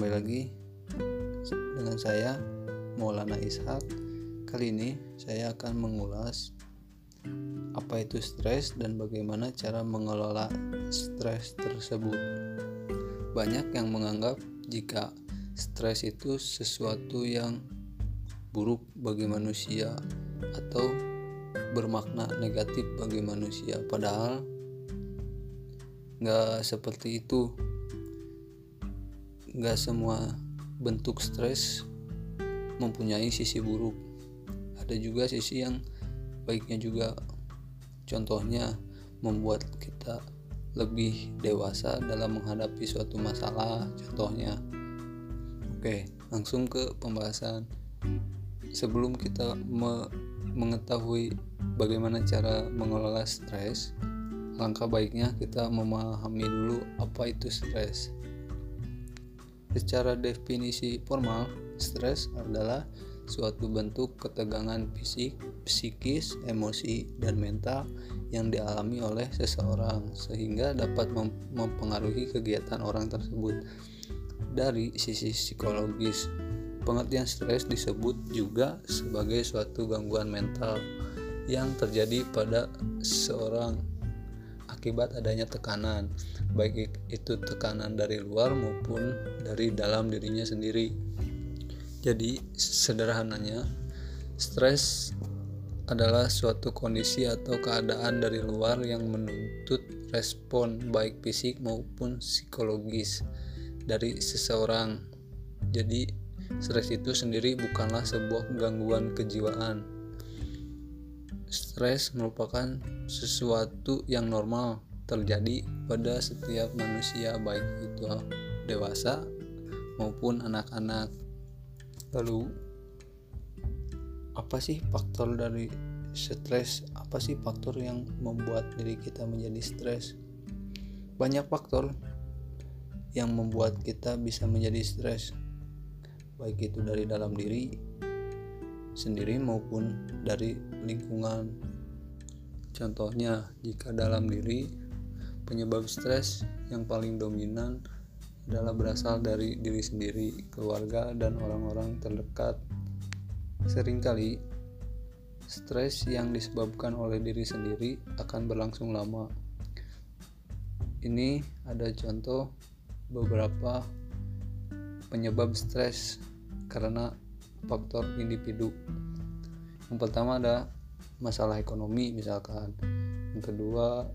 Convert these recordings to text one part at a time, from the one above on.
kembali lagi dengan saya Maulana Ishak. Kali ini saya akan mengulas apa itu stres dan bagaimana cara mengelola stres tersebut. Banyak yang menganggap jika stres itu sesuatu yang buruk bagi manusia atau bermakna negatif bagi manusia, padahal nggak seperti itu nggak semua bentuk stres mempunyai sisi buruk. Ada juga sisi yang baiknya juga. Contohnya membuat kita lebih dewasa dalam menghadapi suatu masalah contohnya. Oke langsung ke pembahasan. Sebelum kita me mengetahui bagaimana cara mengelola stres langkah baiknya kita memahami dulu apa itu stres Secara definisi formal, stres adalah suatu bentuk ketegangan fisik, psikis, emosi, dan mental yang dialami oleh seseorang sehingga dapat mempengaruhi kegiatan orang tersebut. Dari sisi psikologis, pengertian stres disebut juga sebagai suatu gangguan mental yang terjadi pada seorang akibat adanya tekanan, baik itu tekanan dari luar maupun dari dalam dirinya sendiri. Jadi, sederhananya, stres adalah suatu kondisi atau keadaan dari luar yang menuntut respon baik fisik maupun psikologis dari seseorang. Jadi, stres itu sendiri bukanlah sebuah gangguan kejiwaan, Stres merupakan sesuatu yang normal terjadi pada setiap manusia baik itu dewasa maupun anak-anak. Lalu apa sih faktor dari stres? Apa sih faktor yang membuat diri kita menjadi stres? Banyak faktor yang membuat kita bisa menjadi stres. Baik itu dari dalam diri sendiri maupun dari lingkungan. Contohnya, jika dalam diri, penyebab stres yang paling dominan adalah berasal dari diri sendiri, keluarga, dan orang-orang terdekat. Seringkali, stres yang disebabkan oleh diri sendiri akan berlangsung lama. Ini ada contoh beberapa penyebab stres karena faktor individu. Yang pertama ada masalah ekonomi misalkan. Yang kedua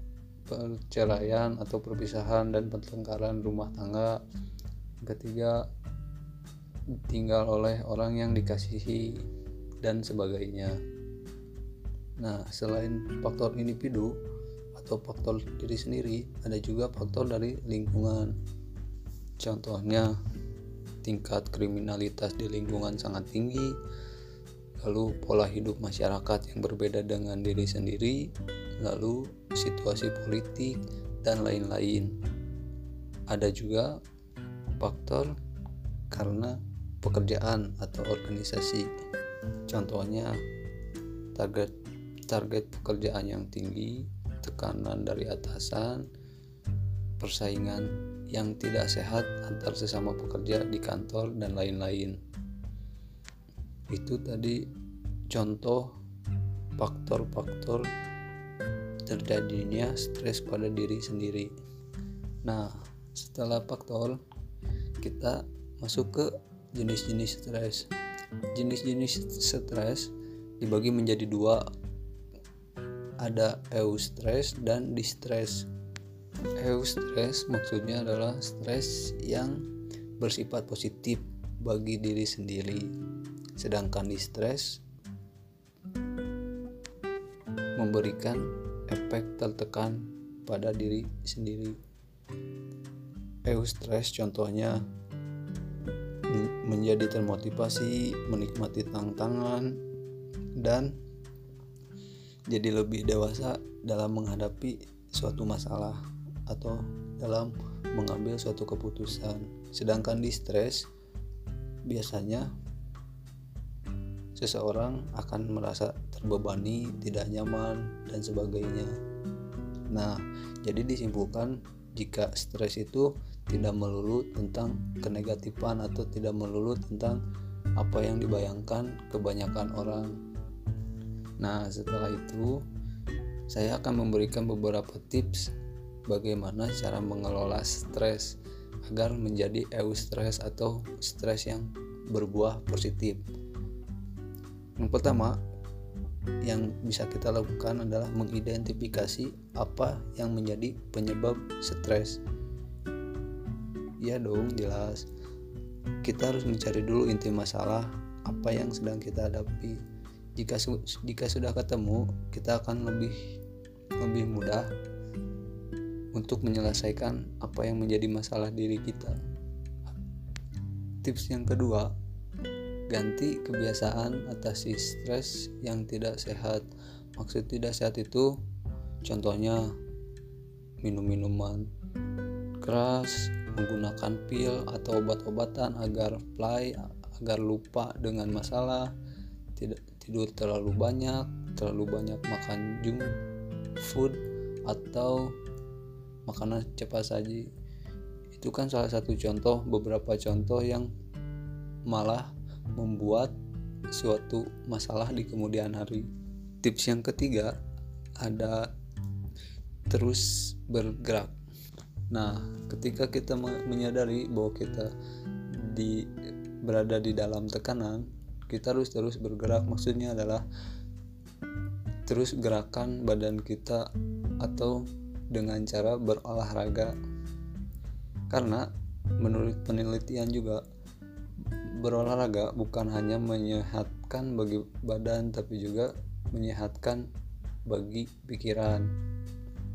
perceraian atau perpisahan dan pertengkaran rumah tangga. Yang ketiga tinggal oleh orang yang dikasihi dan sebagainya. Nah selain faktor individu atau faktor diri sendiri ada juga faktor dari lingkungan. Contohnya tingkat kriminalitas di lingkungan sangat tinggi, lalu pola hidup masyarakat yang berbeda dengan diri sendiri, lalu situasi politik, dan lain-lain. Ada juga faktor karena pekerjaan atau organisasi. Contohnya target target pekerjaan yang tinggi, tekanan dari atasan, persaingan yang tidak sehat antar sesama pekerja di kantor dan lain-lain. Itu tadi contoh faktor-faktor terjadinya stres pada diri sendiri. Nah, setelah faktor kita masuk ke jenis-jenis stres. Jenis-jenis stres dibagi menjadi dua. Ada eustress dan distress eustress maksudnya adalah stres yang bersifat positif bagi diri sendiri. Sedangkan distress memberikan efek tertekan pada diri sendiri. Eustress contohnya menjadi termotivasi menikmati tantangan dan jadi lebih dewasa dalam menghadapi suatu masalah atau dalam mengambil suatu keputusan. Sedangkan di stres biasanya seseorang akan merasa terbebani, tidak nyaman dan sebagainya. Nah, jadi disimpulkan jika stres itu tidak melulu tentang kenegatifan atau tidak melulu tentang apa yang dibayangkan kebanyakan orang. Nah, setelah itu saya akan memberikan beberapa tips bagaimana cara mengelola stres agar menjadi eustress atau stres yang berbuah positif. Yang pertama, yang bisa kita lakukan adalah mengidentifikasi apa yang menjadi penyebab stres. Ya dong, jelas. Kita harus mencari dulu inti masalah apa yang sedang kita hadapi. Jika jika sudah ketemu, kita akan lebih lebih mudah untuk menyelesaikan apa yang menjadi masalah diri kita. Tips yang kedua, ganti kebiasaan atasi stres yang tidak sehat. Maksud tidak sehat itu contohnya minum minuman keras, menggunakan pil atau obat-obatan agar fly, agar lupa dengan masalah, tidak tidur terlalu banyak, terlalu banyak makan junk food atau makanan cepat saji. Itu kan salah satu contoh beberapa contoh yang malah membuat suatu masalah di kemudian hari. Tips yang ketiga ada terus bergerak. Nah ketika kita menyadari bahwa kita di berada di dalam tekanan kita harus terus bergerak. Maksudnya adalah terus gerakan badan kita atau dengan cara berolahraga. Karena menurut penelitian juga berolahraga bukan hanya menyehatkan bagi badan tapi juga menyehatkan bagi pikiran.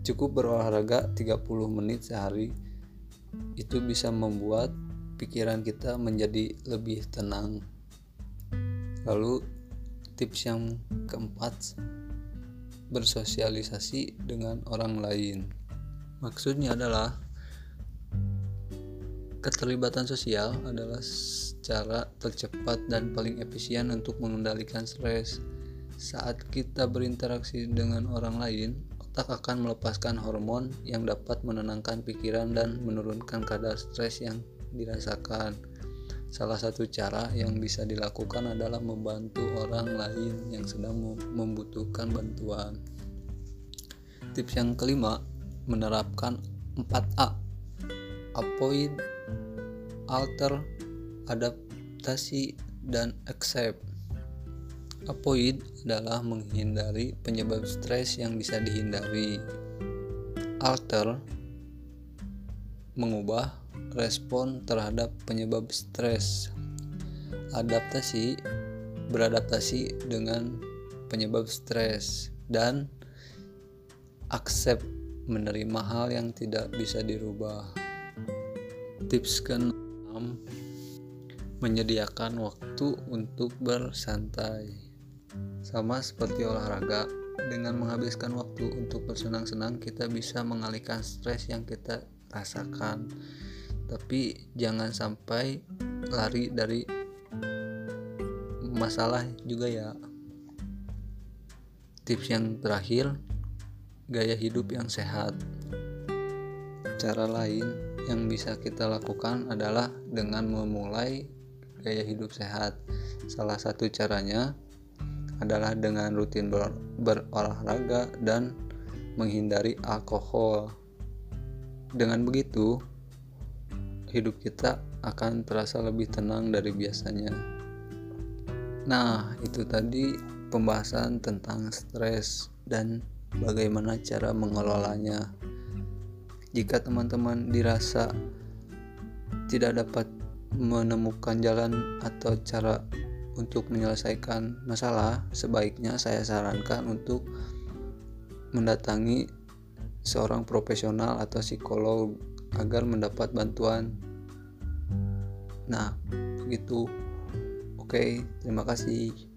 Cukup berolahraga 30 menit sehari itu bisa membuat pikiran kita menjadi lebih tenang. Lalu tips yang keempat bersosialisasi dengan orang lain. Maksudnya adalah keterlibatan sosial adalah cara tercepat dan paling efisien untuk mengendalikan stres. Saat kita berinteraksi dengan orang lain, otak akan melepaskan hormon yang dapat menenangkan pikiran dan menurunkan kadar stres yang dirasakan. Salah satu cara yang bisa dilakukan adalah membantu orang lain yang sedang membutuhkan bantuan. Tips yang kelima, menerapkan 4A. Avoid, alter, adaptasi, dan accept. Avoid adalah menghindari penyebab stres yang bisa dihindari. Alter mengubah respon terhadap penyebab stres. Adaptasi beradaptasi dengan penyebab stres dan accept menerima hal yang tidak bisa dirubah. Tips ke-6 menyediakan waktu untuk bersantai. Sama seperti olahraga, dengan menghabiskan waktu untuk bersenang-senang kita bisa mengalihkan stres yang kita rasakan tapi jangan sampai lari dari masalah juga ya. Tips yang terakhir gaya hidup yang sehat. Cara lain yang bisa kita lakukan adalah dengan memulai gaya hidup sehat. Salah satu caranya adalah dengan rutin ber berolahraga dan menghindari alkohol. Dengan begitu hidup kita akan terasa lebih tenang dari biasanya. Nah, itu tadi pembahasan tentang stres dan bagaimana cara mengelolanya. Jika teman-teman dirasa tidak dapat menemukan jalan atau cara untuk menyelesaikan masalah, sebaiknya saya sarankan untuk mendatangi seorang profesional atau psikolog agar mendapat bantuan. Nah, begitu. Oke, terima kasih.